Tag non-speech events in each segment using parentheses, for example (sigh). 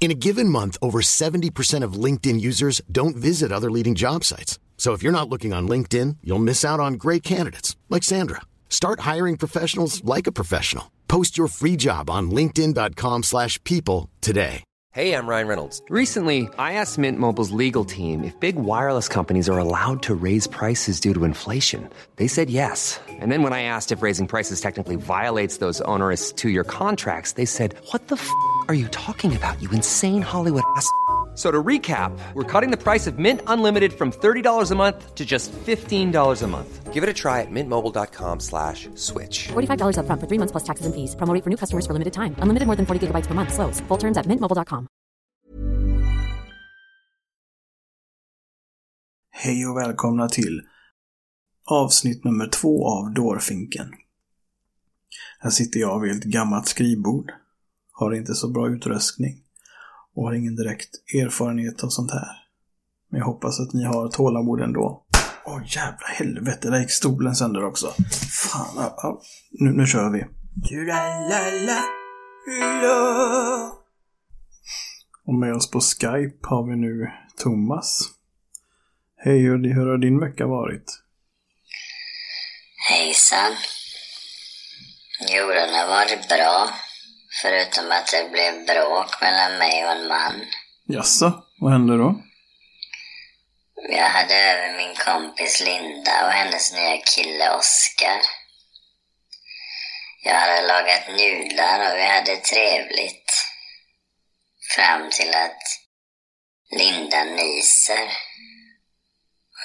In a given month, over 70% of LinkedIn users don't visit other leading job sites. So if you're not looking on LinkedIn, you'll miss out on great candidates like Sandra. Start hiring professionals like a professional. Post your free job on linkedin.com/people today. Hey, I'm Ryan Reynolds. Recently, I asked Mint Mobile's legal team if big wireless companies are allowed to raise prices due to inflation. They said yes. And then when I asked if raising prices technically violates those onerous two-year contracts, they said, "What the f*** are you talking about? You insane Hollywood ass." So to recap, we're cutting the price of Mint Unlimited from $30 a month to just $15 a month. Give it a try at mintmobile.com slash switch. $45 upfront for three months plus taxes and fees. Promo rate for new customers for limited time. Unlimited more than 40 gigabytes per month. Slows. Full terms at mintmobile.com. Hej och välkomna till avsnitt nummer två av Dårfinken. Här sitter jag vid ett gammalt skrivbord. Har inte så bra utrustning. Och har ingen direkt erfarenhet av sånt här. Men jag hoppas att ni har tålamod ändå. Åh jävla helvete, där gick stolen sönder också. Fan, ja, ja. Nu, nu kör vi. Och med oss på Skype har vi nu Thomas. Hej, hur har din vecka varit? Hejsan. Jo, den har varit bra. Förutom att det blev bråk mellan mig och en man. Jaså, vad hände då? Jag hade över min kompis Linda och hennes nya kille Oskar. Jag hade lagat nudlar och vi hade trevligt. Fram till att Linda nyser.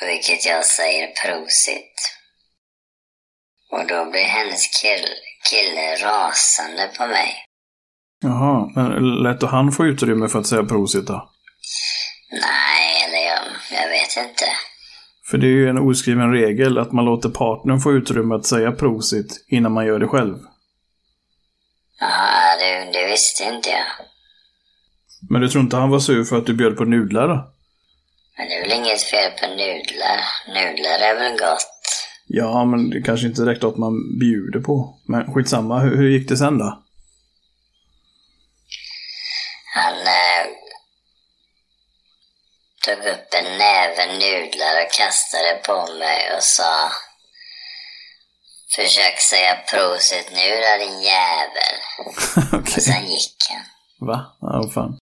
Vilket jag säger prosit. Och då blir hennes kill- kille rasande på mig. Jaha, men lät du han få utrymme för att säga prosit då? Nej, eller jag, jag vet inte. För det är ju en oskriven regel att man låter partnern få utrymme att säga prosit innan man gör det själv. Jaha, det, det visste inte jag. Men du tror inte han var sur för att du bjöd på nudlar då? Men det är väl inget fel på nudlar. Nudlar är väl gott. Ja, men det kanske inte direkt något man bjuder på. Men skitsamma, hur, hur gick det sen då? Han eh, tog upp en näve nudlar och kastade på mig och sa Försök säga prosit nu då din jävel. (laughs) Okej. Och sen gick han. Va? Ja, vad fan.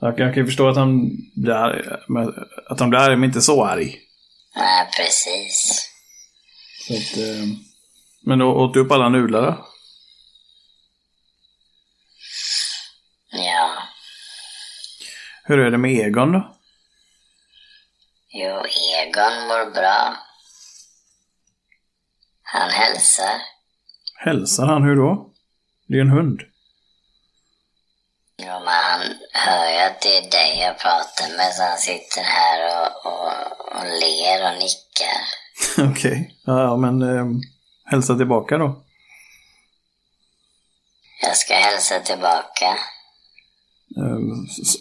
Jag, kan- jag kan ju förstå att han blir arg, men- att han blir arg, men inte så arg. Nej, precis. Så att, eh, men då åt du upp alla nudlar då? Ja. Hur är det med Egon då? Jo, Egon mår bra. Han hälsar. Hälsar han hur då? Det är ju en hund. Jo, men han hör ju att det är dig jag pratar med så han sitter här och, och, och ler och nickar. (laughs) Okej. Ja, ja, men eh, hälsa tillbaka då. Jag ska hälsa tillbaka. Eh,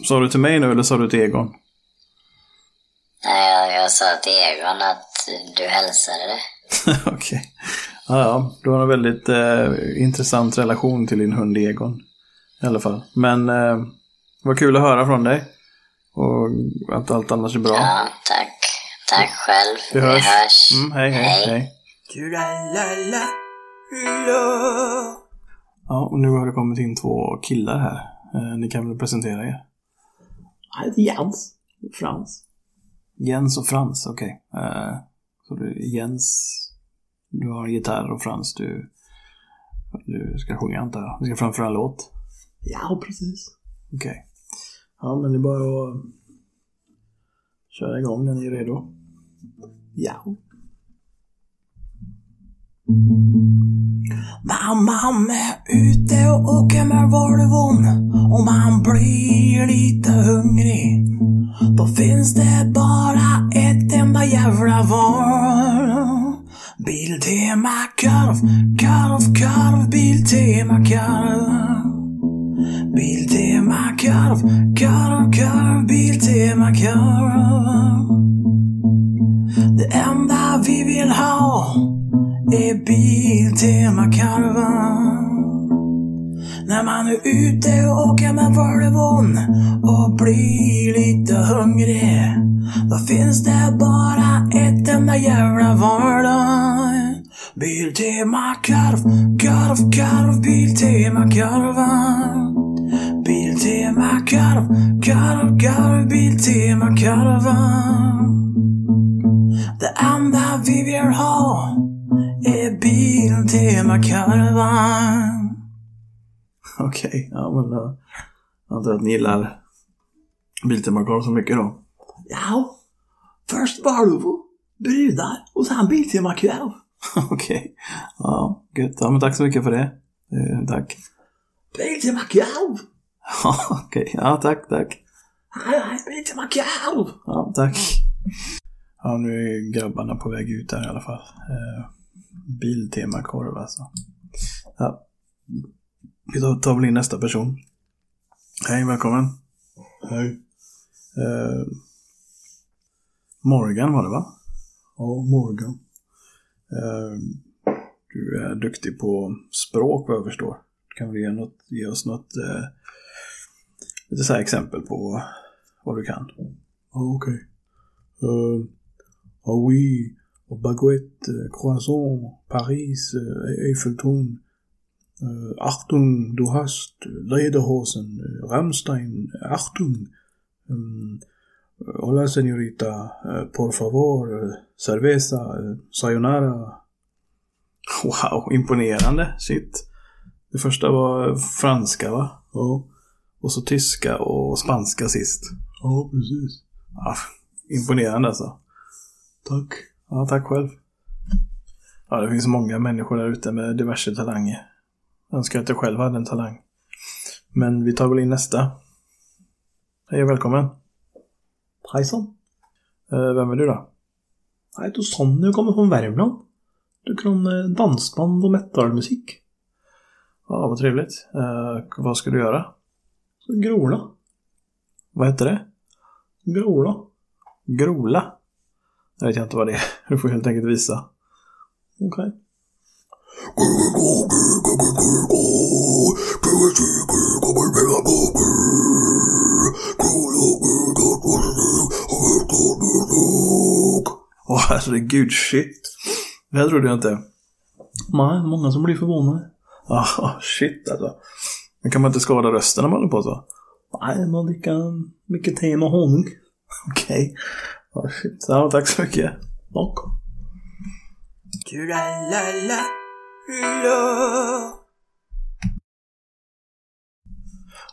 sa du till mig nu eller sa du till Egon? Nej, jag, sa till Egon att du hälsade det. (laughs) Okej. Ja, ja, du har en väldigt eh, intressant relation till din hund Egon. I alla fall. Men eh, vad kul att höra från dig. Och att allt annars är bra. Ja, tack. Tack själv. Vi hörs. hörs. Mm, hej, hej, Hej. hej. Ja, och nu har det kommit in två killar här. Eh, ni kan väl presentera er? Jag heter Jens. Frans. Jens och Frans, okej. Eh, så du, Jens, du har gitarr och Frans, du, du ska sjunga antar jag. Du ska framföra en låt. Ja, precis. Okej. Ja, men det är bara att köra igång när ni är redo. Ja. Man är ute och åker med Volvon och man blir lite hungrig. Då finns det bara ett enda jävla val. Biltema korv, korv, korv, Biltema korv. Biltema korv, korv, korv, Biltema korv. Det enda vi vill ha är Biltema-korvar. När man är ute och åker med Volvon och blir lite hungrig. Då finns det bara ett enda jävla val. Biltema-korv, korv, korv, Biltema-korvar. Biltema-korv, korv, korv, Biltema-korvar. Det enda vi vill ha är Biltema-korvar. (laughs) Okej, ja men då. Jag antar att ni gillar Biltema-korv så mycket då. Ja. Först Volvo, brudar och sen Biltema-korv. (laughs) Okej. Ja, gött. Ja, men tack så mycket för det. Eh, tack. Biltema-korv! (laughs) Ja, okej. Ja, tack, tack. Biltema-korv! Ja, tack. Ja, nu är grabbarna på väg ut där i alla fall. Eh, Biltema-korv alltså. Ja. Vi tar, väl in nästa person. Hej, välkommen. Hej. Eh, Morgan var det va? Ja, Morgan. Eh, du är duktig på språk vad jag förstår. Kan du ge, något, ge oss något eh, lite så exempel på vad du kan? Ja, okej. Uh, ah oui, baguette, eh, croissant, Paris, eh, Eiffeltorn. Uh, Achtung, du hast Lederhosen, eh, Rammstein, Achtung. Um, hola señorita, uh, por favor, cerveza, sayonara. (laughs) Wow, imponerande. Shit. Det första var franska va? Ja, Och så tyska och spanska sist. ja precis. Ja, imponerande alltså. Tack. Ja, tack själv. Ja, det finns många människor där ute med diverse talanger. Önskar att jag själv hade en talang. Men vi tar väl in nästa. Hej och välkommen. Hejsan. Eh, vem är du då? Jag heter Sonny och kommer från Värmland. Du kan eh, dansband och metalmusik. Ja, vad trevligt. Eh, vad ska du göra? Grola. Vad heter det? Grola. Grola? Jag vet inte vad det är. (laughs) Du får helt enkelt visa. Okej. Åh herregud, shit. Det här trodde jag inte. Nej, många som blir förvånade. Ah, shit alltså. Men kan man inte skada rösten när man håller på så? Nej, man dricker mycket te med honung. (laughs) Okej. Ja, shit. Ja, tack så mycket. Tack.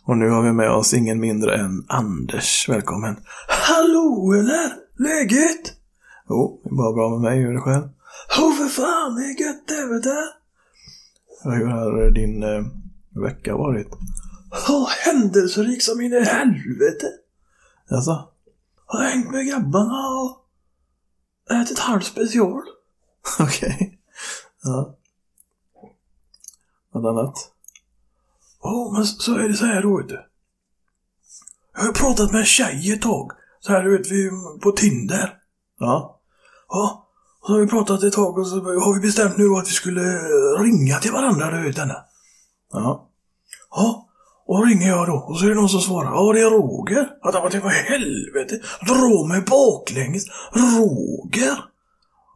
Och nu har vi med oss ingen mindre än Anders. Välkommen. Hallå eller? Läget? Jo, det är bara bra med mig. Hur är det själv? Åh för fan, det är gött det vet du. Hur har din eh, vecka varit? Åh, händelserik som in i helvete. Alltså? Har hängt med grabbarna och ätit halv special. (laughs) Okej. Ja. Något annat? Ja, men så är det så här då vet du. Jag har ju pratat med en tjej ett tag. Så här du vet, vi på Tinder. Ja. Ja, och så har vi pratat ett tag och så har vi bestämt nu då att vi skulle ringa till varandra, du vet henne. Ja. Ja, och ringer jag då och så är det någon som svarar. Ja, det är Roger. Jag tänkte, vad i helvete? Dra mig baklänges. Roger?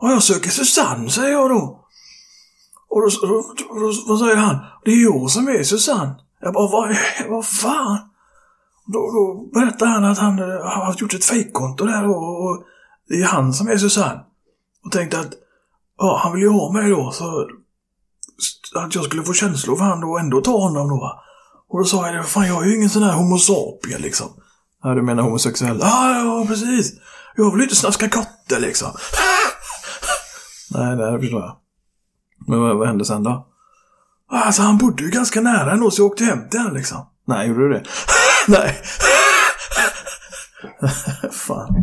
Ja, jag söker Susanne, säger jag då. Och då, då, då, då vad säger han? Det är jag som är Susanne. Jag bara, vad, (laughs) vad fan? Då, då berättar han att han eh, har gjort ett fejkkonto där och, och det är han som är Susanne. Och tänkte att, ja, han vill ju ha mig då, så att jag skulle få känslor för han då och ändå ta honom då. va. Och då sa jag det, fan jag är ju ingen sån här homo sapien liksom. Ja, du menar homosexuell? Ja, ja, precis. Jag vill ju inte snaska katter liksom. (laughs) nej, nej, det förstår jag. Men vad, vad hände sen då? Alltså han bodde ju ganska nära ändå så jag åkte hem till honom liksom. Nej, gjorde du det? (laughs) nej. (laughs) Fan.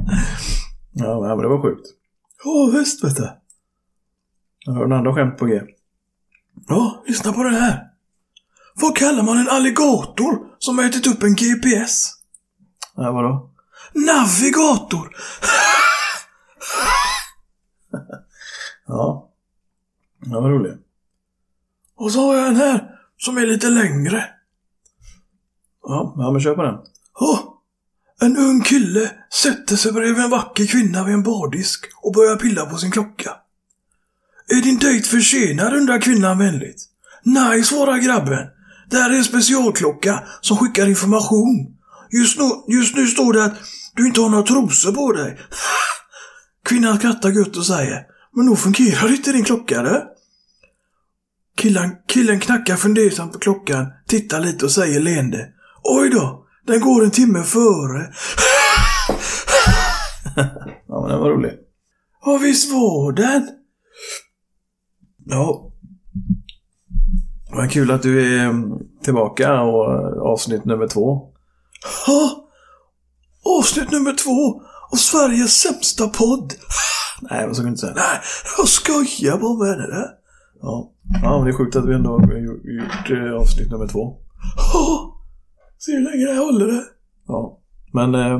Ja, men det var sjukt. Ja, visst vet du. Jag har en andra skämt på G. Ja, lyssna på det här. Vad kallar man en alligator som ätit upp en GPS? Ja, vadå? Navigator! (laughs) ja. Ja, vad roligt. Och så har jag en här som är lite längre. Ja, ja men kör på den. Ja. En ung kille sätter sig bredvid en vacker kvinna vid en bardisk och börjar pilla på sin klocka. Är din dejt försenad undrar kvinnan vänligt. Nej, svarar grabben. Det här är en specialklocka som skickar information. Just nu, just nu står det att du inte har några trosor på dig. (laughs) Kvinnan skrattar gött och säger Men nog fungerar inte din klocka det? Killen, killen knackar fundersamt på klockan, tittar lite och säger leende Oj då, den går en timme före. (laughs) ja, men den var rolig. Ja, visst var den. Ja. Vad kul att du är mm, tillbaka och avsnitt nummer två. Ja, avsnitt nummer två av Sveriges sämsta podd. (laughs) Nej, vad ska jag inte säga. Nej, jag skojar bara med det. Ja. ja, men det är sjukt att vi ändå har gjort eh, avsnitt nummer två. Ja, se hur länge det här håller det. Ja, men eh,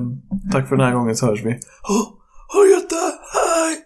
tack för den här gången så hörs vi. Ja, ha det gött där. Hej!